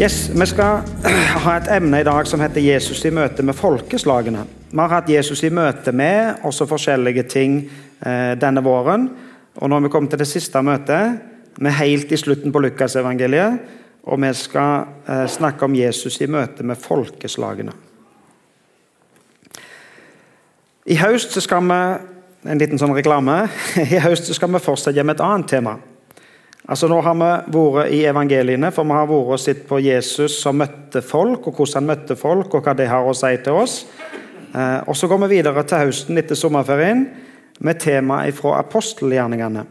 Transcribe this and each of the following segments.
Yes, Vi skal ha et emne i dag som heter 'Jesus i møte med folkeslagene'. Vi har hatt Jesus i møte med også forskjellige ting eh, denne våren. Og nå har vi kommet til det siste møtet. Vi er helt i slutten på Lukasevangeliet. Og vi skal eh, snakke om Jesus i møte med folkeslagene. I høst skal vi en liten sånn reklame. I høst skal vi fortsette med et annet tema. Altså Nå har vi vært i evangeliene, for vi har vært og sett på Jesus som møtte folk, og hvordan han møtte folk, og hva det har å si til oss. Eh, og Så går vi videre til høsten etter sommerferien med tema fra apostelgjerningene.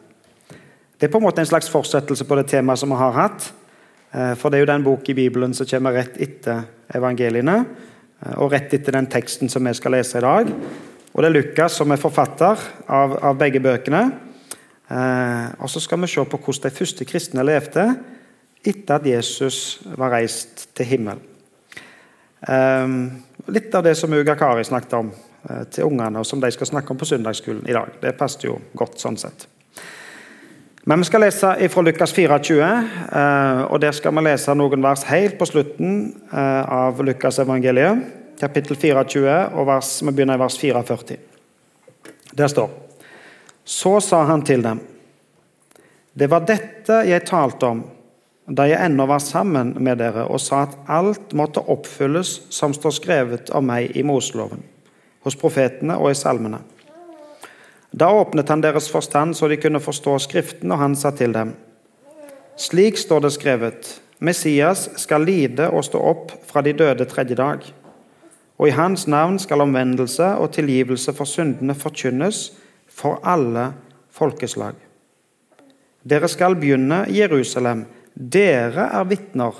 Det er på en måte en slags fortsettelse på det temaet som vi har hatt. Eh, for det er jo den bok i Bibelen som kommer rett etter evangeliene, eh, og rett etter den teksten som vi skal lese i dag. Og det er Lukas som er forfatter av, av begge bøkene. Eh, og så skal vi se på hvordan de første kristne levde etter at Jesus var reist til himmelen. Eh, litt av det som Uga Kari snakket om eh, til ungene, og som de skal snakke om på søndagsskolen i dag. Det passet jo godt sånn sett. Men vi skal lese fra Lukas 24, eh, og der skal vi lese noen vers helt på slutten av Lukas evangeliet, kapittel 24, og vers, vi begynner i vers 44. Der står så sa han til dem, det var dette jeg talte om da jeg ennå var sammen med dere og sa at alt måtte oppfylles som står skrevet om meg i Moseloven, hos profetene og i salmene. Da åpnet han deres forstand så de kunne forstå Skriften, og han sa til dem.: Slik står det skrevet, Messias skal lide og stå opp fra de døde tredje dag. Og i hans navn skal omvendelse og tilgivelse for syndene forkynnes for alle folkeslag. Dere skal begynne i Jerusalem. Dere er vitner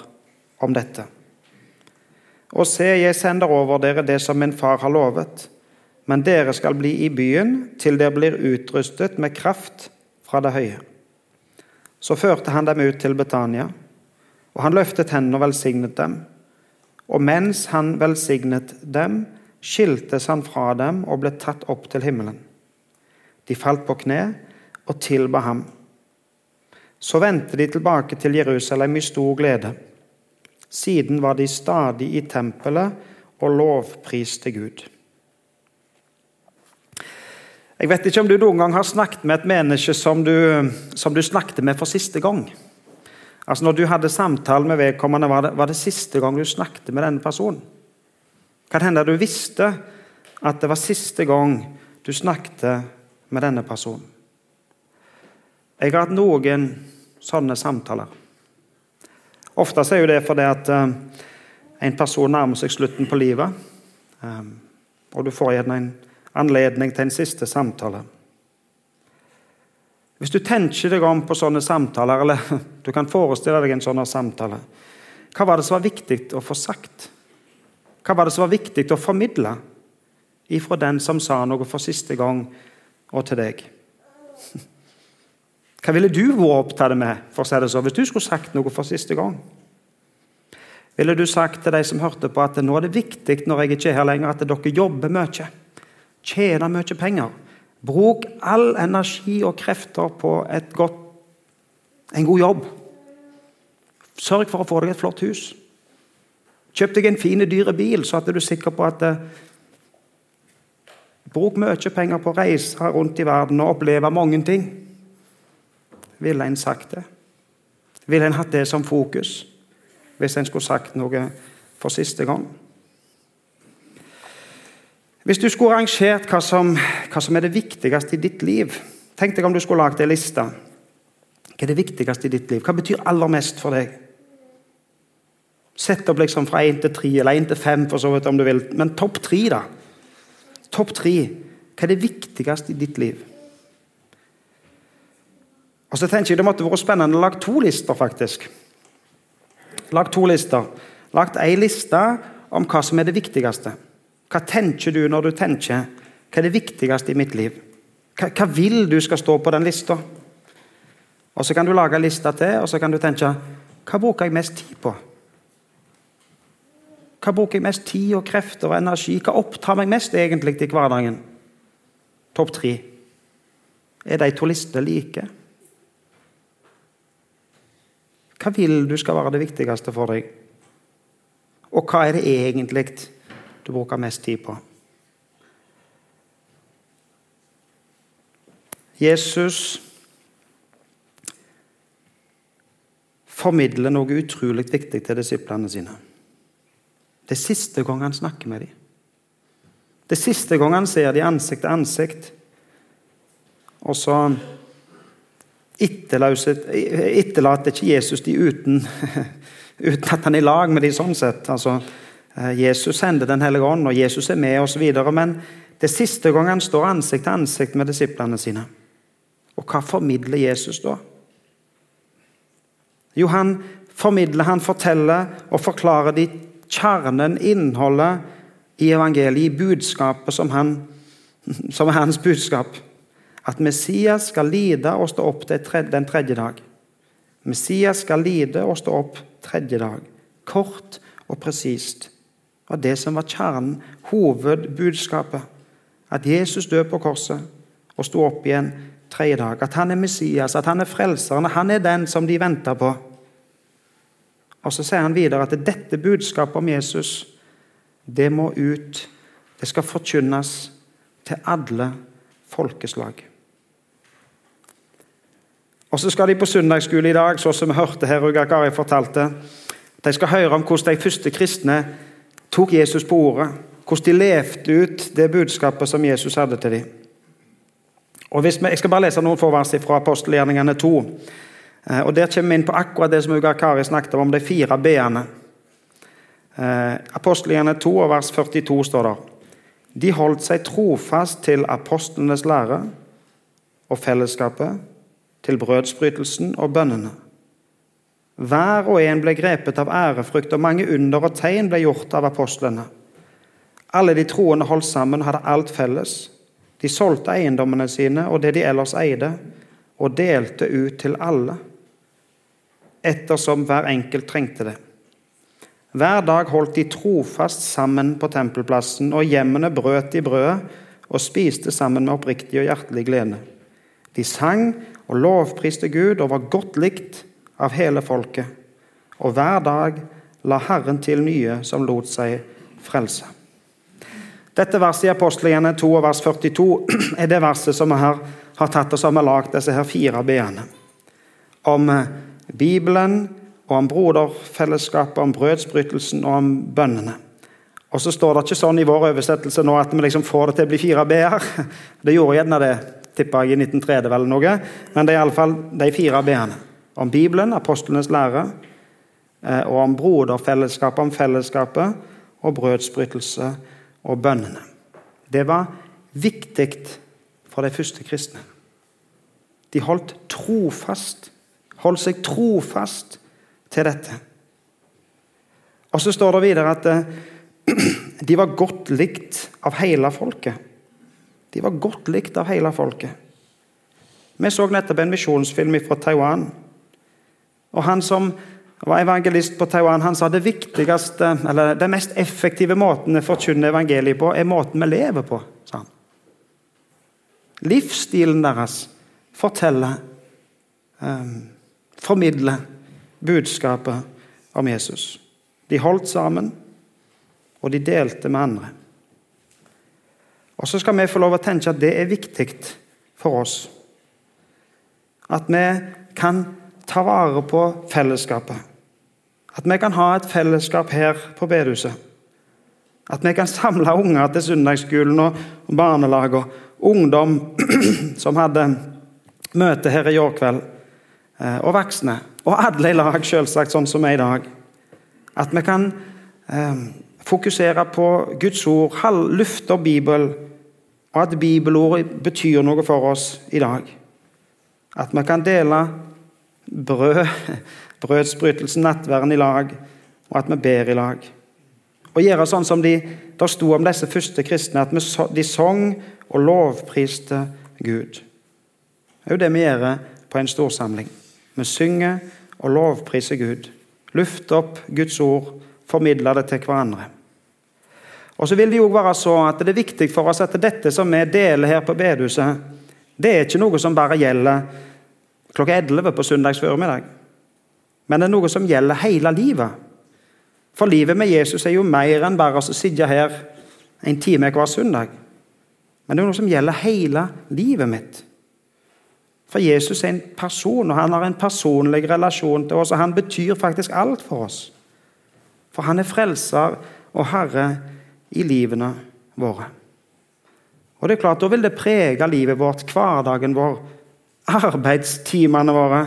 om dette. Og se, jeg sender over dere det som min far har lovet. Men dere skal bli i byen til dere blir utrustet med kraft fra det høye. Så førte han dem ut til Betania, og han løftet hendene og velsignet dem. Og mens han velsignet dem, skiltes han fra dem og ble tatt opp til himmelen. De falt på kne og tilba ham. Så vendte de tilbake til Jerusalem i stor glede. Siden var de stadig i tempelet og lovpriste Gud. Jeg vet ikke om du noen gang har snakket med et menneske som du, som du snakket med for siste gang. Altså Når du hadde samtale med vedkommende, var det, var det siste gang du snakket med denne personen? Kan hende du visste at det var siste gang du snakket med denne personen. Jeg har hatt noen sånne samtaler. Ofte er det fordi at eh, en person nærmer seg slutten på livet, eh, og du får gjerne en anledning til en siste samtale. Hvis du tenker deg om på sånne samtaler, eller du kan forestille deg en sånn samtale, hva var det som var viktig å få sagt? Hva var det som var viktig å formidle ifra den som sa noe for siste gang og til deg. Hva ville du vært opptatt med for å si det så, hvis du skulle sagt noe for siste gang? Ville du sagt til de som hørte på, at nå er det viktig når jeg ikke er her lenger, at dere jobber mye, tjener mye penger? Bruk all energi og krefter på godt, en god jobb. Sørg for å få deg et flott hus. Kjøp deg en fin, dyr bil, så at du er sikker på at Bruk mye penger på å reise rundt i verden og oppleve mange ting. Ville en sagt det? Ville en hatt det som fokus hvis en skulle sagt noe for siste gang? Hvis du skulle rangert hva som, hva som er det viktigste i ditt liv Tenk deg om du skulle lagd ei liste. Hva er det viktigste i ditt liv? Hva betyr aller mest for deg? Sett opp liksom fra én til tre, eller én til fem, for så vidt om du vil. Men topp tre, da? Topp tre. Hva er det viktigste i ditt liv? Og så tenker jeg Det måtte vært spennende å lage to lister, faktisk. Lag to lister. Lagt ei liste om hva som er det viktigste. Hva tenker du når du tenker hva er det viktigste i mitt liv? Hva, hva vil du skal stå på den lista? Og Så kan du lage en liste til, og så kan du tenke hva bruker jeg mest tid på? Hva bruker jeg mest tid og krefter og energi? Hva opptar meg mest egentlig i hverdagen? Topp tre. Er de to listene like? Hva vil du skal være det viktigste for deg? Og hva er det egentlig du bruker mest tid på? Jesus formidler noe utrolig viktig til disiplene sine. Det er siste gang han snakker med dem. Det er siste gang han ser dem ansikt til ansikt. Og så etterlater ikke Jesus dem uten, uten at han er i lag med dem sånn sett. Altså, eh, Jesus sender Den hellige ånd, og Jesus er med osv. Men det er siste gang han står ansikt til ansikt med disiplene sine. Og hva formidler Jesus da? Jo, han formidler, han forteller og forklarer de kjernen, innholdet i evangeliet, i budskapet som, han, som er hans budskap. At Messias skal lide og stå opp den tredje dag. Messias skal lide og stå opp tredje dag. Kort og presist. Og det som var kjernen, hovedbudskapet. At Jesus døde på korset og sto opp igjen tredje dag. At han er Messias, at han er frelseren, han er den som de venter på. Og Så sier han videre at dette budskapet om Jesus det må ut. Det skal forkynnes til alle folkeslag. Og Så skal de på søndagsskole i dag, så som vi hørte her, Ruga Kari fortalte. De skal høre om hvordan de første kristne tok Jesus på ordet. Hvordan de levde ut det budskapet som Jesus hadde til dem. Og vi, jeg skal bare lese noen få vers fra apostelgjerningene 2. Eh, og Der kommer vi inn på akkurat det som Uga Kari snakket om, de fire b-ene. Eh, 2 og vers 42 står der. De holdt seg trofast til apostlenes lære og fellesskapet, til brødsbrytelsen og bønnene. Hver og en ble grepet av ærefrykt, og mange under og tegn ble gjort av apostlene. Alle de troende holdt sammen hadde alt felles. De solgte eiendommene sine og det de ellers eide, og delte ut til alle, ettersom hver enkelt trengte det. Hver dag holdt de trofast sammen på tempelplassen, og hjemmene brøt i brødet og spiste sammen med oppriktig og hjertelig glede. De sang og lovpriste Gud og var godt likt av hele folket. Og hver dag la Herren til nye som lot seg frelse. Dette verset i apostlene 2 vers 42 er det verset som vi har, tatt oss som har lagd disse her fire b-ene. Om eh, Bibelen, og om broderfellesskapet, om brødsbrytelsen og om bønnene. Og så står det ikke sånn i vår oversettelse nå at vi liksom får det til å bli fire b-er. Det gjorde gjerne det, tipper jeg, i 1930 eller noe. Men det er iallfall de fire b-ene. Om Bibelen, apostlenes lære, eh, og om broderfellesskapet, om fellesskapet, og brødsbrytelse og bønnene. Det var viktig for de første kristne. De holdt trofast, holdt seg trofast til dette. Og Så står det videre at eh, de var godt likt av hele folket. De var godt likt av hele folket. Vi så nettopp en misjonsfilm fra Taiwan. Og Han som var evangelist på Taiwan, han sa det viktigste, eller den mest effektive måten å forkynne evangeliet på, er måten vi lever på. sa han. Livsstilen deres forteller, um, formidler budskapet om Jesus. De holdt sammen, og de delte med andre. Og Så skal vi få lov å tenke at det er viktig for oss. At vi kan ta vare på fellesskapet. At vi kan ha et fellesskap her på bedehuset. At vi kan samle unger til søndagsskolen og barnelag og ungdom som hadde møte her i går kveld, og voksne. Og alle i lag, selvsagt, sånn som vi er i dag. At vi kan eh, fokusere på Guds ord, lufte Bibel, og at bibelordet betyr noe for oss i dag. At vi kan dele brød brødsbrytelsen, nattverden i lag, og at vi ber i lag. Og gjøre sånn som de, der sto om disse første kristne, at de sang og lovpriste Gud. Det er jo det vi gjør på en storsamling. Vi synger og lovpriser Gud. Lufter opp Guds ord, formidler det til hverandre. Og så vil Det jo være så at det er viktig for oss at dette som vi deler her på bedehuset, det er ikke noe som bare gjelder klokka 11 på søndags formiddag men det er noe som gjelder hele livet. For livet med Jesus er jo mer enn bare å sitte her en time hver søndag. Men det er noe som gjelder hele livet mitt. For Jesus er en person, og han har en personlig relasjon til oss. og Han betyr faktisk alt for oss. For han er frelser og herre i livene våre. Og det er klart, Da vil det prege livet vårt, hverdagen vår, arbeidstimene våre,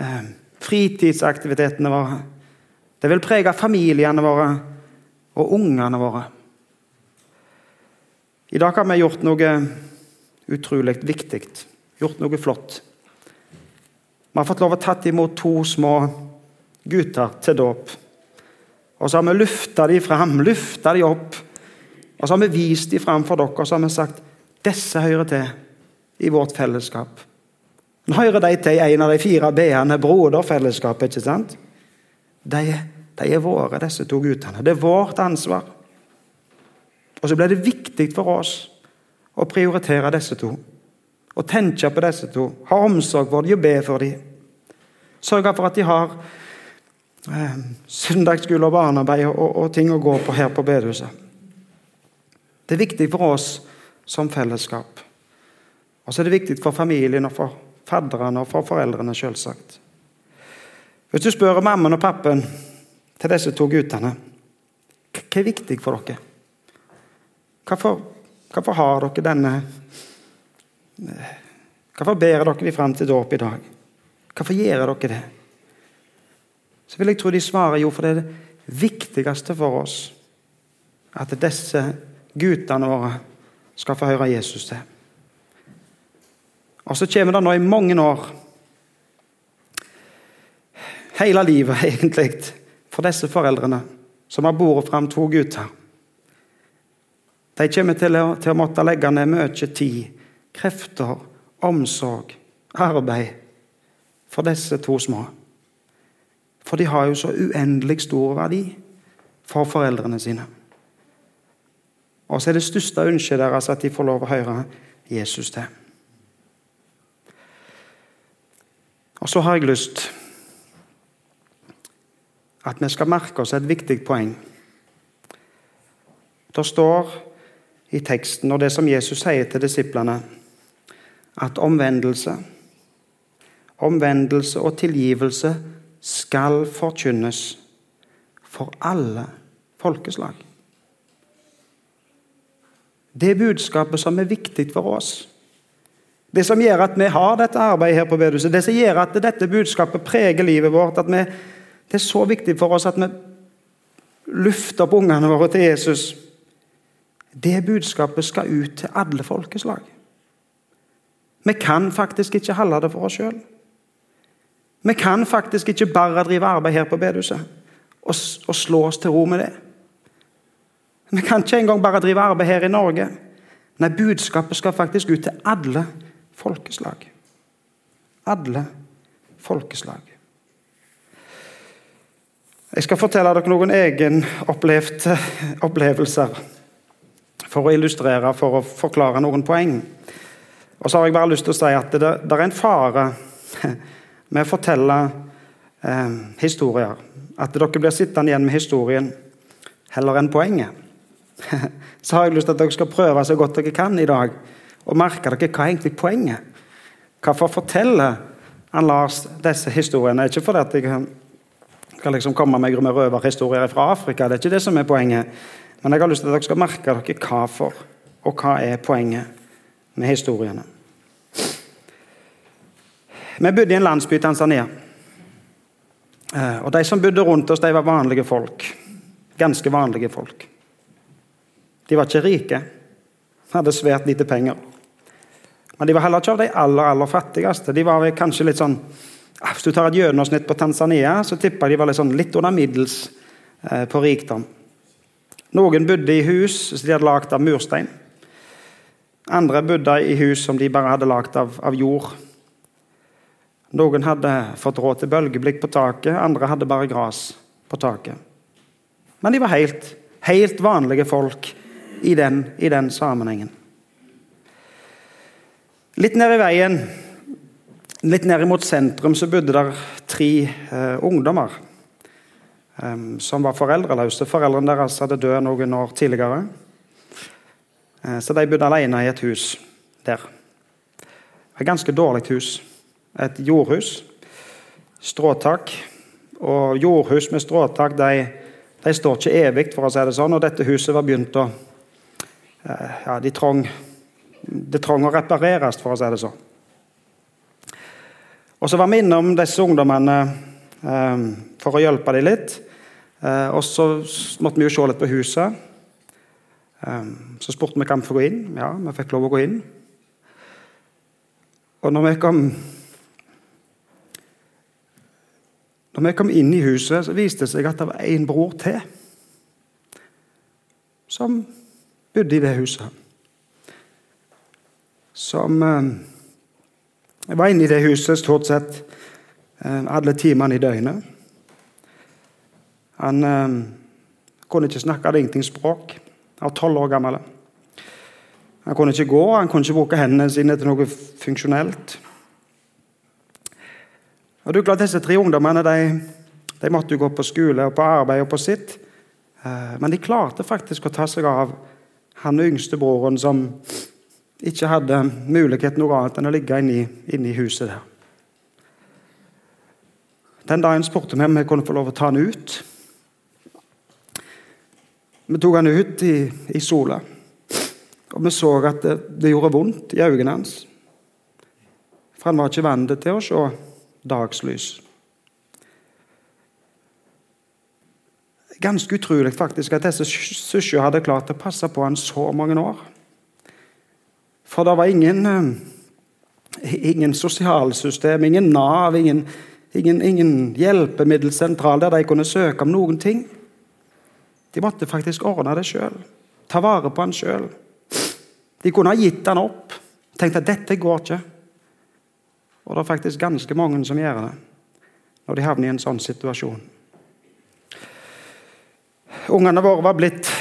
eh, fritidsaktivitetene våre. Det vil prege familiene våre og ungene våre. I dag har vi gjort noe utrolig viktig, gjort noe flott. Vi har fått lov å tatt imot to små gutter til dåp. Og så har vi løfta dem fram, løfta dem opp. Og så har vi vist dem fram for dere og så har vi sagt disse hører til i vårt fellesskap. Nå hører de til i en av de fire b-ene, broderfellesskapet. ikke sant? De, de, er våre, disse to guttene. Det er vårt ansvar. Og så blir det viktig for oss å prioritere disse to. Å tenke på disse to, ha omsorg for dem og be for dem. Sørge for at de har eh, søndagsskole og barnearbeid og, og, ting å gå på her på bedehuset. Det er viktig for oss som fellesskap. Og så er det viktig for familien og for fadderne og for foreldrene, selvsagt. Hvis du spør mammaen og pappen til disse to guttene hva er viktig for dere? Hvorfor, hvorfor har dere denne Hvorfor bærer dere vi fram til dåp i dag? Hvorfor gjør dere det? Så vil jeg tro de svarer jo for det er det viktigste for oss at disse guttene våre skal få høre Jesus til. Og så kommer det nå i mange år, hele livet egentlig, for disse foreldrene som har båret fram to gutter. De kommer til å, til å måtte legge ned mye tid, krefter, omsorg, arbeid for disse to små. For de har jo så uendelig stor verdi for foreldrene sine. Og så er det største ønsket deres at de får lov å høre Jesus til. Og så har jeg lyst at vi skal merke oss et viktig poeng. Det står i teksten, og det som Jesus sier til disiplene, at omvendelse, omvendelse og tilgivelse skal forkynnes for alle folkeslag. Det budskapet som er viktig for oss. Det som gjør at vi har dette arbeidet her på bedehuset, det som gjør at dette budskapet preger livet vårt, at vi, det er så viktig for oss at vi lufter opp ungene våre til Jesus. Det budskapet skal ut til alle folkeslag. Vi kan faktisk ikke holde det for oss sjøl. Vi kan faktisk ikke bare drive arbeid her på bedehuset og, og slå oss til ro med det. Vi kan ikke engang bare drive arbeid her i Norge. Nei, budskapet skal faktisk ut til alle folkeslag. Alle folkeslag. Jeg skal fortelle dere noen egenopplevde opplevelser for å illustrere, for å forklare noen poeng. Og så har jeg bare lyst til å si at det, det er en fare med å fortelle eh, historier. At dere blir sittende igjen med historien heller enn poenget. Så har jeg lyst til at dere skal prøve så godt dere kan i dag og merke dere hva er egentlig poenget. Hvorfor forteller han Lars disse historiene? Ikke fordi jeg skal liksom komme meg med røverhistorier fra Afrika, det er ikke det som er poenget. Men jeg har lyst til at dere skal merke dere hva for, og hva er poenget med historiene. Vi bodde i en landsby i Tanzania. Eh, og De som bodde rundt oss, de var vanlige folk. Ganske vanlige folk. De var ikke rike, hadde svært lite penger. Men de var heller ikke av de aller aller fattigste. De var kanskje litt sånn, ah, Hvis du tar et gjennomsnitt på Tanzania, så tipper jeg de var litt, sånn, litt under middels eh, på rikdom. Noen bodde i hus som de hadde lagd av murstein. Andre bodde i hus som de bare hadde lagd av, av, jord. Noen hadde fått råd til bølgeblikk på taket, andre hadde bare gras på taket. Men de var helt, helt vanlige folk i den, i den sammenhengen. Litt ned i veien, litt ned mot sentrum, så bodde der tre eh, ungdommer. Eh, som var foreldreløse. Foreldrene deres hadde dødd noen år tidligere. Uh, så de bodde alene i et hus der. Et ganske dårlig hus. Et jordhus. Stråtak. Og jordhus med stråtak de, de står ikke evig, for å si det sånn. Og dette huset var begynt å uh, Ja, de trong det trong å repareres, for å si det sånn. Og Så var vi innom disse ungdommene eh, for å hjelpe dem litt. Eh, og så måtte vi jo se litt på huset. Eh, så spurte vi om vi få gå inn. Ja, vi fikk lov å gå inn. Og når vi kom Når vi kom inn i huset, så viste det seg at det var en bror til som bodde i det huset. Som eh, jeg var inne i det huset stort sett eh, alle timene i døgnet. Han eh, kunne ikke snakke, hadde ingenting språk. Han var tolv år gammel. Han kunne ikke gå, han kunne ikke bruke hendene sine til noe funksjonelt. Og du er klart Disse tre ungdommene de, de måtte jo gå på skole og på arbeid og på sitt. Eh, men de klarte faktisk å ta seg av han yngste broren som ikke hadde mulighet noe annet enn å ligge inne i, huset der. Den dagen spurte vi om vi kunne få lov å ta han ut. Vi tok han ut i, i sola, og vi så at det, det, gjorde vondt i øynene hans. For han var ikke vant til å se dagslys. Ganske utrolig faktisk at disse søsknene hadde klart å passe på han så mange år. For det var ingen, eh, ingen sosialsystem, ingen Nav, ingen, ingen, ingen hjelpemiddelsentral der de kunne søke om noen ting. De måtte faktisk ordne det sjøl. Ta vare på han sjøl. De kunne ha gitt han opp. Tenkt at dette går ikke. Og det er faktisk ganske mange som gjør det når de havner i en sånn situasjon. Ungene våre var blitt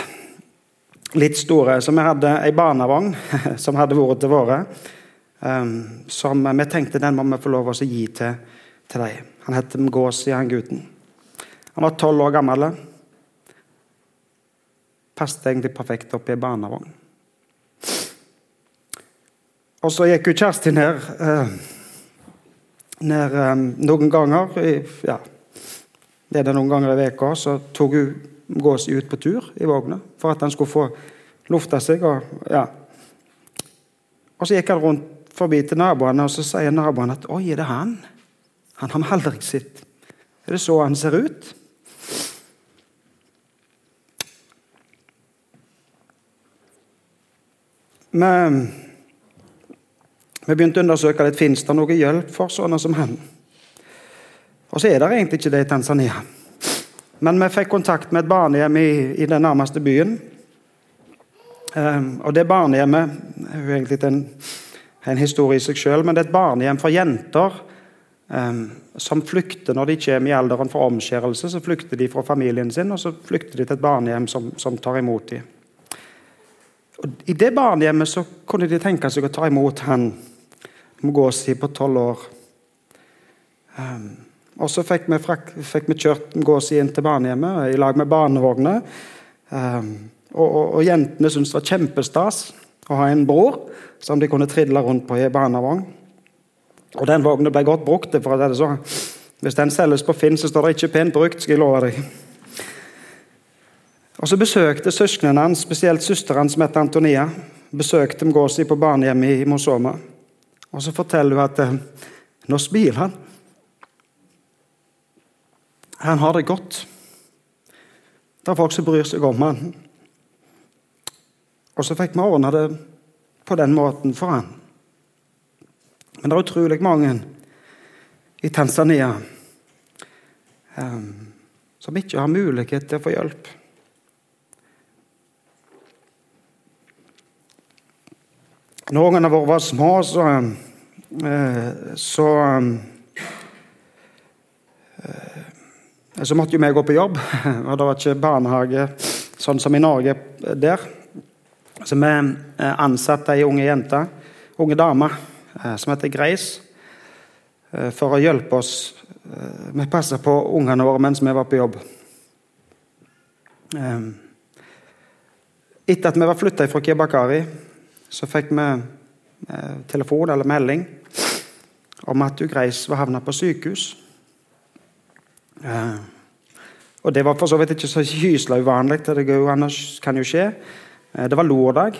litt store. Så vi hadde ei barnevogn som hadde vært til våre. Um, som vi tenkte den må vi få lov å gi til, til dem. Han het Mgåsi, han gutten. Han var tolv år gammel. Passet egentlig perfekt opp i ei barnevogn. Og så gikk jo Kjersti ned, uh, ned um, noen ganger ja, det er det noen ganger i uka. så tok hun gås ut på tur i vogna for at han skulle få lufta seg. Og, ja. og så gikk han rundt forbi til naboene, og så sier naboen at 'Oi, er det han?' Han har vi aldri sett. Er det så han ser ut? Men vi begynte å undersøke litt, fins det noe hjelp for sånne som han. Og så er det egentlig ikke det i Tanzania. Men vi fikk kontakt med et barnehjem i, i den nærmeste byen. Um, og det barnehjemmet er jo egentlig en, en historie i seg selv, men det er et barnehjem for jenter um, som flykter når de kommer i alderen for omskjærelse. Så flykter de fra familien sin, og så flykter de til et barnehjem som, som tar imot dem. Og I det barnehjemmet så kunne de tenke seg å ta imot han Mgosi på tolv år. Um, og så fikk vi, fikk vi kjørt Gåsi inn til barnehjemmet i lag med barnevogner. Um, og, og, og, jentene syntes det var kjempestas å ha en bror som de kunne trille rundt på i barnevogn. Og den vognen ble godt brukt. for å si det sånn. Hvis den selges på Finn, så står det ikke 'pent brukt'. skal jeg love deg. Og Så besøkte søsknene hans, spesielt søsteren som heter Antonia, besøkte Mgosi på barnehjemmet i Mosoma. Og Så forteller hun at eh, nå smiler han. Han har det godt. Det er folk som bryr seg om han. Og så fikk vi ordna det på den måten for han. Men det er utrolig mange i Tanzania um, som ikke har mulighet til å få hjelp. Når våre var små, så, uh, så um, Så måtte jo vi gå på jobb, og det var ikke barnehage sånn som i Norge der. Så vi eh, ansatte ei unge jente, unge dame, eh, som heter Grace, eh, for å hjelpe oss Vi passet på ungene våre mens vi var på jobb. Eh, etter at vi var flytta fra Kibakari, så fikk vi eh, telefon eller melding om at Greis var havna på sykehus. Eh, og Det var for så vidt ikke så gysla uvanlig. Det kan jo skje. Eh, det var lørdag.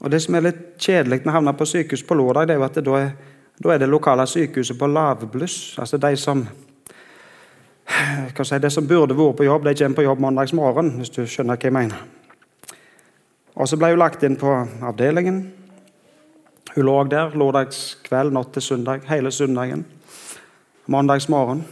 Og Det som er litt kjedelig med å havne på sykehus på lørdag, det er jo at det da, er, da er det lokale sykehuset på lavbluss. Altså de som si, det som burde vært på jobb, de kommer på jobb mandagsmorgen, hvis du skjønner hva jeg mener. Og Så ble hun lagt inn på avdelingen. Hun lå der lørdagskveld, natt til søndag, hele søndagen. Mandagsmorgen.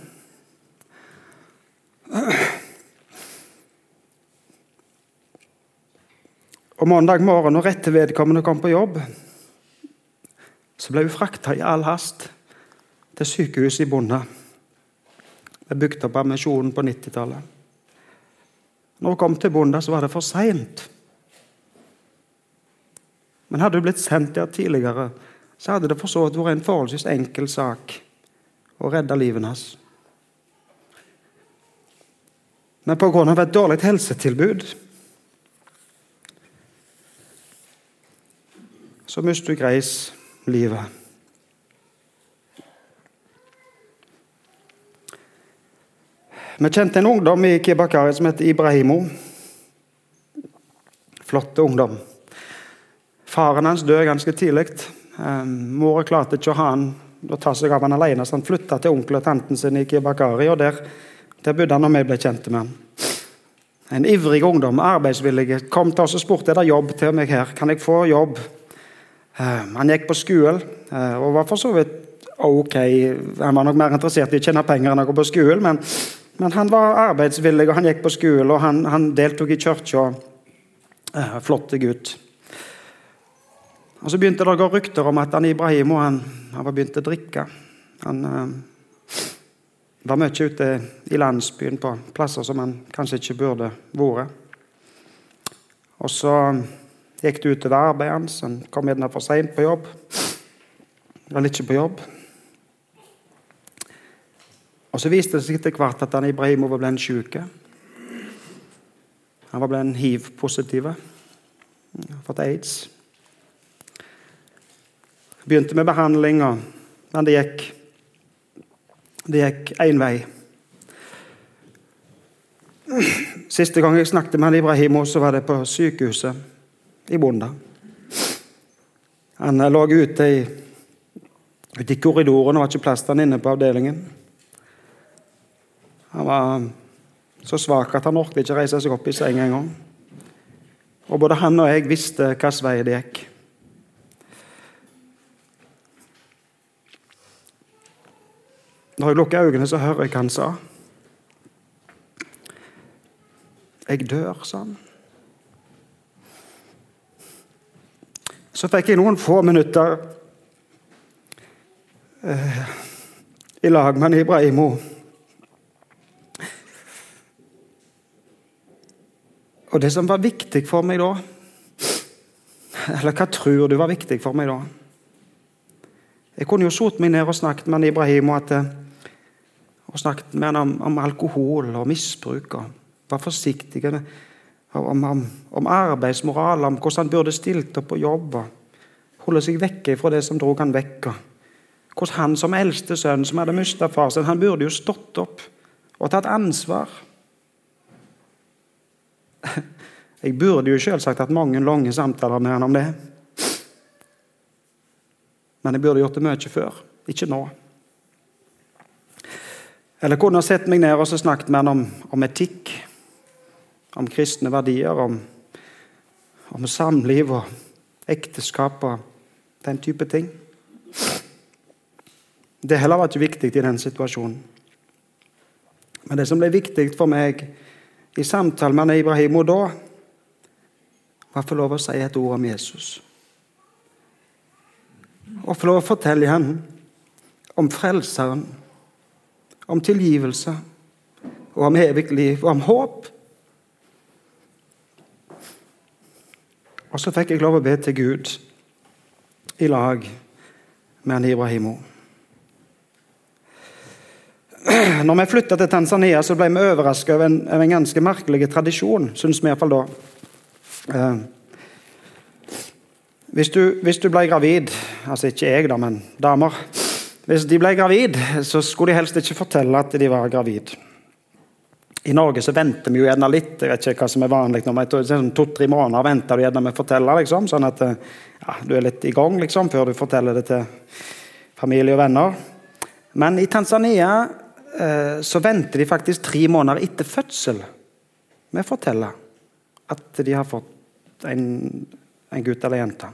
Og Mandag morgen, når rett til vedkommende kom på jobb, så ble hun frakta i all hast til sykehuset i Bonde. Det er bygd opp av Misjonen på 90-tallet. Når hun kom til Bonde, så var det for seint. Men hadde hun blitt sendt der tidligere, så hadde det for så vidt vært en forholdsvis enkel sak å redde livet hans. Men pga. et dårlig helsetilbud så mister du Greis livet. Vi kjente en ungdom i Kibakari som heter Ibrahimo. Flott ungdom. Faren hans døde ganske tidlig. Um, Mora klarte ikke å ha han å ta seg av han alene, så han flytta til onkel og tanten sin i Kibakari. og Der, der bodde han når vi ble kjent med han. En ivrig ungdom, arbeidsvillig. Kom til oss og spurte er det jobb til meg her. Kan jeg få jobb? Um, han gikk på skolen uh, og var for så vidt ok. Han var nok mer interessert i å tjene penger enn å gå på skolen, men, men, han var arbeidsvillig, og han gikk på skolen, og han, han deltok i kirka. Uh, flott gutt. Og Så begynte det å gå rykter om at han Ibrahimo han, han var begynt å drikke. Han uh, var mye ute i landsbyen på plasser som han kanskje ikke burde vært. Og så gikk det utover arbeidet hans. Han kom gjerne for seint på jobb. Eller ikke på jobb. Og Så viste det seg etter hvert at han Ibrahimo var blitt syk. Han var blitt hiv-positiv. Fått aids. Begynte med behandling, men det gikk det gikk én vei. Siste gang jeg snakket med Ibrahimo, så var det på sykehuset i Bonda. Han lå ute i, ute i korridoren og var ikke plass til han inne på avdelingen. Han var så svak at han orket ikke reise seg opp i senga engang. Og både han og jeg visste hvilken vei det gikk. Når jeg lukker øynene, så hører jeg hva han sa. Jeg dør, sa han. Så fikk jeg noen få minutter eh, i lag med Ibrahimo. Og det som var viktig for meg da Eller hva tror du var viktig for meg da? Jeg kunne jo sotet meg ned og snakket med Ibrahimo at, eh, og snakket med han om, om alkohol og misbruk. og Var forsiktig om, om, om, arbeidsmoral, om hvordan han burde stilt opp på jobb. Holde seg vekke fra det som drog han vekk. Hvordan han som eldste sønn, som hadde mista far sin, han burde jo stått opp og tatt ansvar. Jeg burde jo selvsagt hatt mange lange samtaler med han om det. Men jeg burde gjort det mye før. Ikke nå. Eller kunne ha sett meg ned og snakket med han om, om etikk om kristne verdier, om, om samliv og ekteskap og den type ting. Det heller var ikke viktig i den situasjonen. Men det som ble viktig for meg i samtalen med Ibrahimo da, var å få lov å si et ord om Jesus. Og få lov å fortelle ham om Frelseren, om tilgivelse, og om evig liv, og om håp. Og så fikk jeg lov å be til Gud i lag med Ibrahimo. Når vi flytta til Tanzania, så ble vi overraska over, over, en ganske merkelig tradisjon, syns vi iallfall da. Eh, hvis du, hvis du, ble gravid Altså ikke jeg, da, men damer. Hvis de ble gravid, så skulle de helst ikke fortelle at de var gravid. I Norge så venter vi jo gjerne litt. jeg vet ikke hva som er vanlig sånn To-tre måneder venter du gjerne med å fortelle, liksom, sånn at ja, du er litt i gang liksom, før du forteller det til familie og venner. Men i Tanzania eh, så venter de faktisk tre måneder etter fødsel med å fortelle at de har fått en, en gutt eller jente.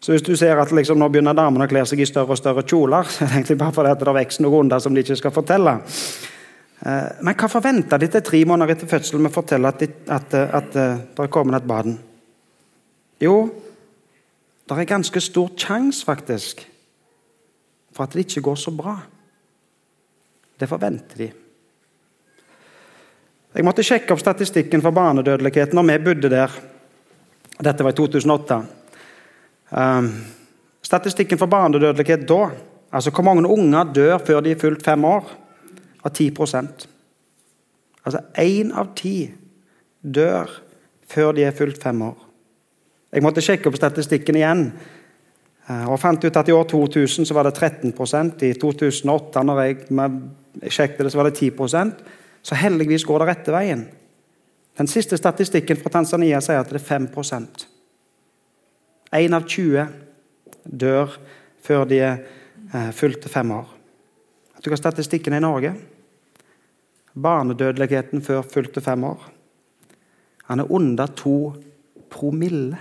Så hvis du ser at liksom, nå begynner damene å kle seg i større og større kjoler, så er det egentlig bare fordi det vokser noe under som de ikke skal fortelle. Eh, men hva forventer de til tre måneder etter fødselen med å fortelle at, de, at, eh, at, at eh, det er kommet et barn? Jo, det er ganske stor sjanse, faktisk, for at det ikke går så bra. Det forventer de. Jeg måtte sjekke opp statistikken for barnedødeligheten når vi bodde der. Dette var i 2008. Um, statistikken for barnedødelighet da, altså hvor mange unger dør før de er fylt fem år av 10% Altså én av ti dør før de er fylt fem år. Jeg måtte sjekke opp statistikken igjen. Eh, og fant ut at I år 2000 så var det 13% I 2008 når jeg sjekket det, så var det 10% Så heldigvis går det rette veien. Den siste statistikken fra Tanzania sier at det er 5 Én av 20 dør før de er eh, fylte fem år. Vet du hva statistikken er i Norge? Barnedødeligheten før fylte fem år. Han er under to promille.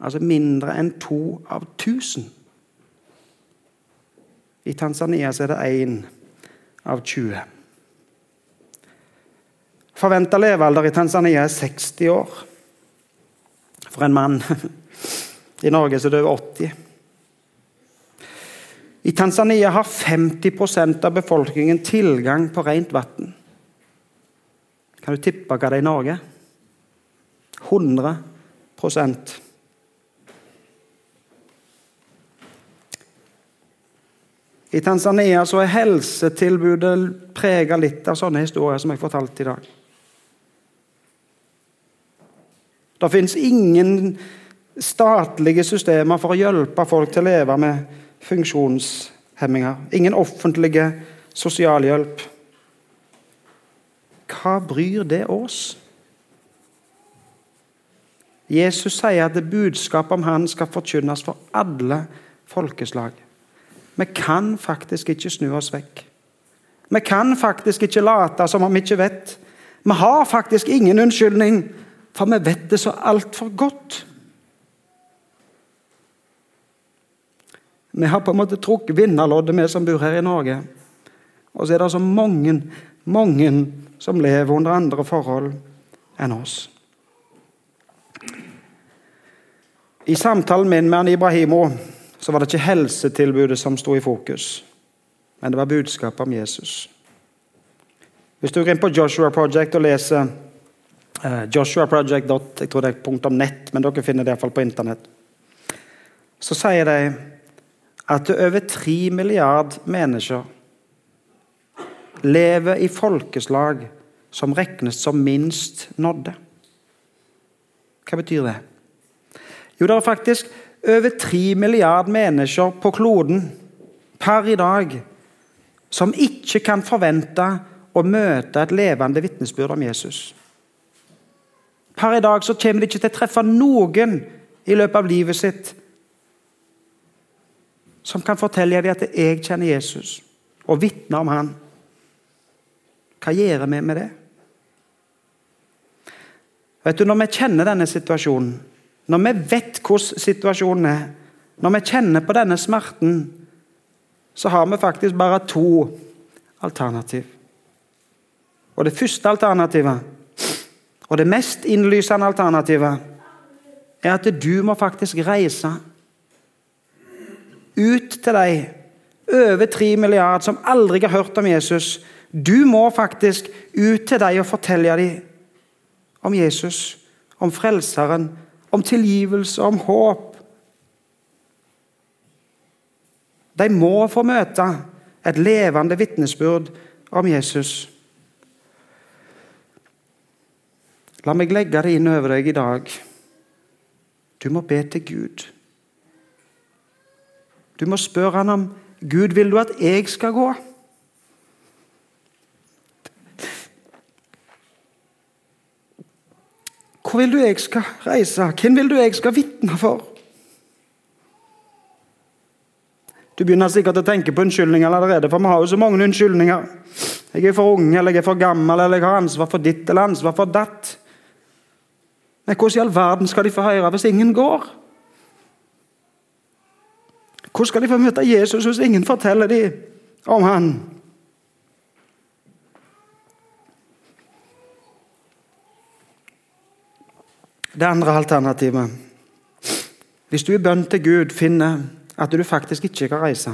Altså mindre enn to av tusen. I Tanzania er det én av 20. Forventa levealder i Tanzania er 60 år. For en mann. I Norge så dør 80. I Tanzania har 50% av befolkningen tilgang på rent vann. Kan du tippe hva det er i Norge? 100% I Tanzania så er helsetilbudet prega litt av sånne historier som jeg fortalte i dag. Det fins ingen statlige systemer for å hjelpe folk til å leve med funksjonshemminger. Ingen offentlige sosialhjelp. Hva bryr det oss? Jesus sier at budskapet om han skal forkynnes for alle folkeslag. Vi kan faktisk ikke snu oss vekk. Vi kan faktisk ikke late som om vi ikke vet. Vi har faktisk ingen unnskyldning, for vi vet det så altfor godt. Vi har på en måte trukket vinnerloddet, vi som bor her i Norge. Og så er det så mange, mange som lever under andre forhold enn oss. I samtalen min med Ibrahimo så var det ikke helsetilbudet som sto i fokus, men det var budskapet om Jesus. Hvis du går inn på Joshua Project og leser joshuaproject.net, men dere finner det iallfall på internett, så sier de at det over tre milliard mennesker lever i folkeslag som regnes som minst nådde. Hva betyr det? Jo, det er faktisk over tre milliard mennesker på kloden per i dag som ikke kan forvente å møte et levende vitnesbyrd om Jesus. Per i dag så kommer de ikke til å treffe noen i løpet av livet sitt som kan fortelle dem at jeg kjenner Jesus, og vitne om han. Hva gjør vi med det? Vet du, Når vi kjenner denne situasjonen, når vi vet hvordan situasjonen er, når vi kjenner på denne smerten, så har vi faktisk bare to alternativ. Og Det første alternativet, og det mest innlysende alternativet, er at du må faktisk reise ut til deg, over tre milliarder som aldri har hørt om Jesus. Du må faktisk ut til deg og fortelle dem om Jesus, om Frelseren, om tilgivelse, om håp. De må få møte Et levende vitnesbyrd om Jesus. La meg legge det inn over deg i dag. Du må be til Gud. Du må spørre han om Gud, vil du at jeg skal gå? Hvor vil du jeg skal reise? Hvem vil du jeg skal vitne for? Du begynner sikkert å tenke på unnskyldninger allerede, for vi har jo så mange unnskyldninger. Jeg er for ung, eller jeg er for gammel, eller jeg har ansvar for ditt eller ansvar for datt. Men hvordan i all verden skal de få høre hvis ingen går? Hvordan skal de få møte Jesus hvis ingen forteller dem om han? Det andre alternativet Hvis du i bønn til Gud finner at du faktisk ikke kan reise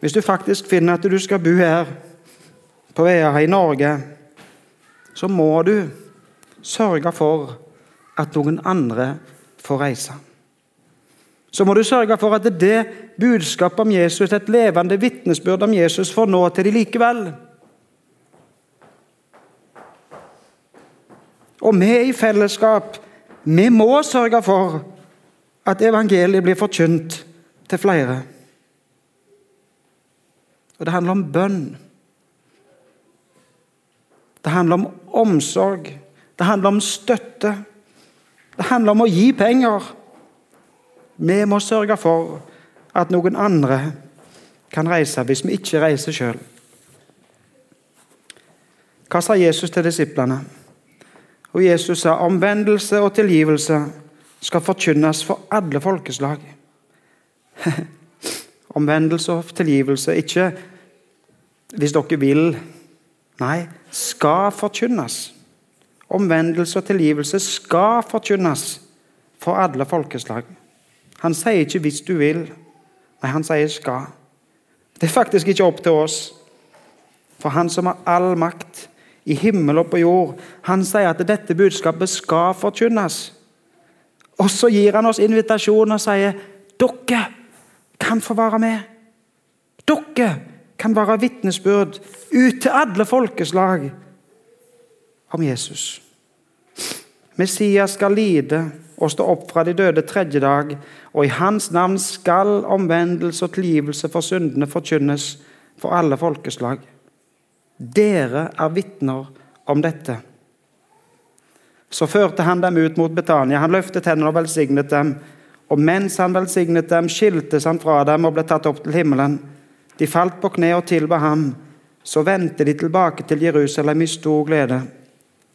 Hvis du faktisk finner at du skal bo her på Vea i Norge, så må du sørge for at noen andre får reise. Så må du sørge for at det budskapet om Jesus, et levende vitnesbyrd om Jesus, får nå til de likevel. Og vi i fellesskap, vi må sørge for at evangeliet blir forkynt til flere. Og det handler om bønn. Det handler om omsorg. Det handler om støtte. Det handler om å gi penger. Vi må sørge for at noen andre kan reise hvis vi ikke reiser sjøl. Hva sa Jesus til disiplene? Og Jesus sa omvendelse og tilgivelse skal forkynnes for alle folkeslag. omvendelse og tilgivelse, ikke hvis dere vil. Nei, skal forkynnes. Omvendelse og tilgivelse skal forkynnes for alle folkeslag. Han sier ikke 'hvis du vil', nei, han sier 'skal'. Det er faktisk ikke opp til oss. For Han som har all makt i himmel og på jord, han sier at dette budskapet skal forkynnes. Og så gir han oss invitasjon og sier dere kan få være med. Dere kan være vitnesbyrd ut til alle folkeslag om Jesus. Messias skal lide og stå opp fra de døde tredje dag, og i hans navn skal omvendelse og tilgivelse for syndene forkynnes for alle folkeslag. Dere er vitner om dette. Så førte han dem ut mot Betania. Han løftet hendene og velsignet dem. Og mens han velsignet dem, skiltes han fra dem og ble tatt opp til himmelen. De falt på kne og tilba ham. Så vendte de tilbake til Jerusalem i stor glede.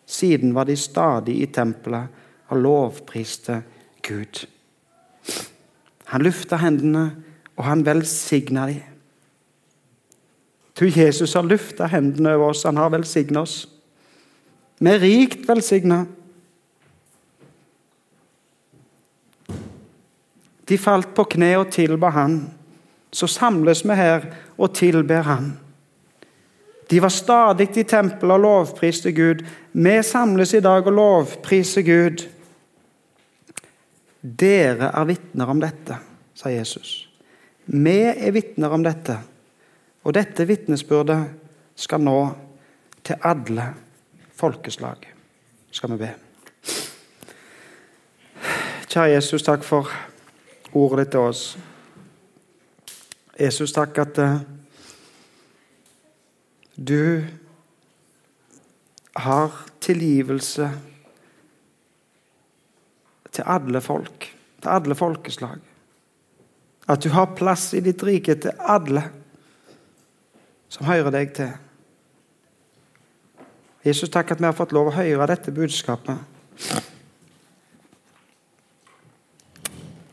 Siden var de stadig i tempelet og lovpriste Gud. Han lufta hendene, og han velsigna dem. Du, Jesus har lufta hendene over oss, han har velsigna oss. Vi er rikt velsigna. De falt på kne og tilba han. Så samles vi her og tilber han. De var stadig i tempelet og lovpriste Gud. Vi samles i dag og lovpriser Gud. Dere er vitner om dette, sa Jesus. Vi er vitner om dette. Og dette vitnesbyrdet skal nå til alle folkeslag, skal vi be. Kjære Jesus, takk for ordet ditt til oss. Jesus, takk at uh, du har tilgivelse til alle folk, til alle folkeslag. At du har plass i ditt rike til alle som hører deg til. Jesus, takk at vi har fått lov å høre dette budskapet.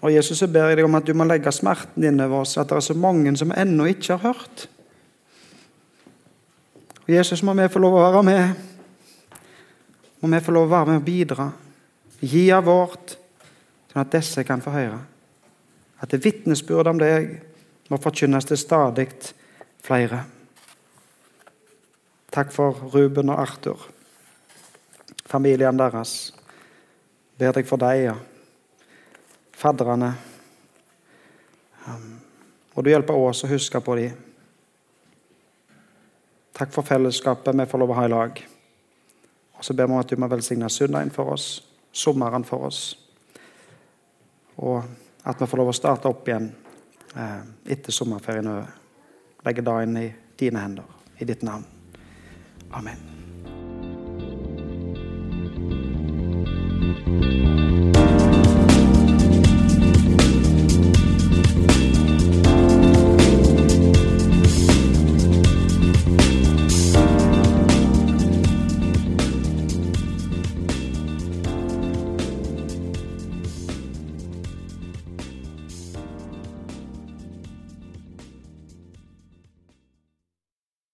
Og Jesus, jeg ber deg om at du må legge smerten inn over oss, at det er så mange som ennå ikke har hørt. Og Jesus, må vi få lov å være med. Må vi få lov å være med og bidra. Gi av vårt, sånn at disse kan få høre. At det vitnesbyrd om deg må forkynnes til stadig flere. Takk for Ruben og Arthur, familien deres. Ber deg for deg, ja. fadderne. Og du hjelper oss å huske på dem. Takk for fellesskapet vi får lov å ha i lag. Og så ber vi om at du må velsigne søndagen for oss, sommeren for oss. Og at vi får lov å starte opp igjen eh, etter sommerferien og legge dagen i dine hender, i ditt navn. Amen.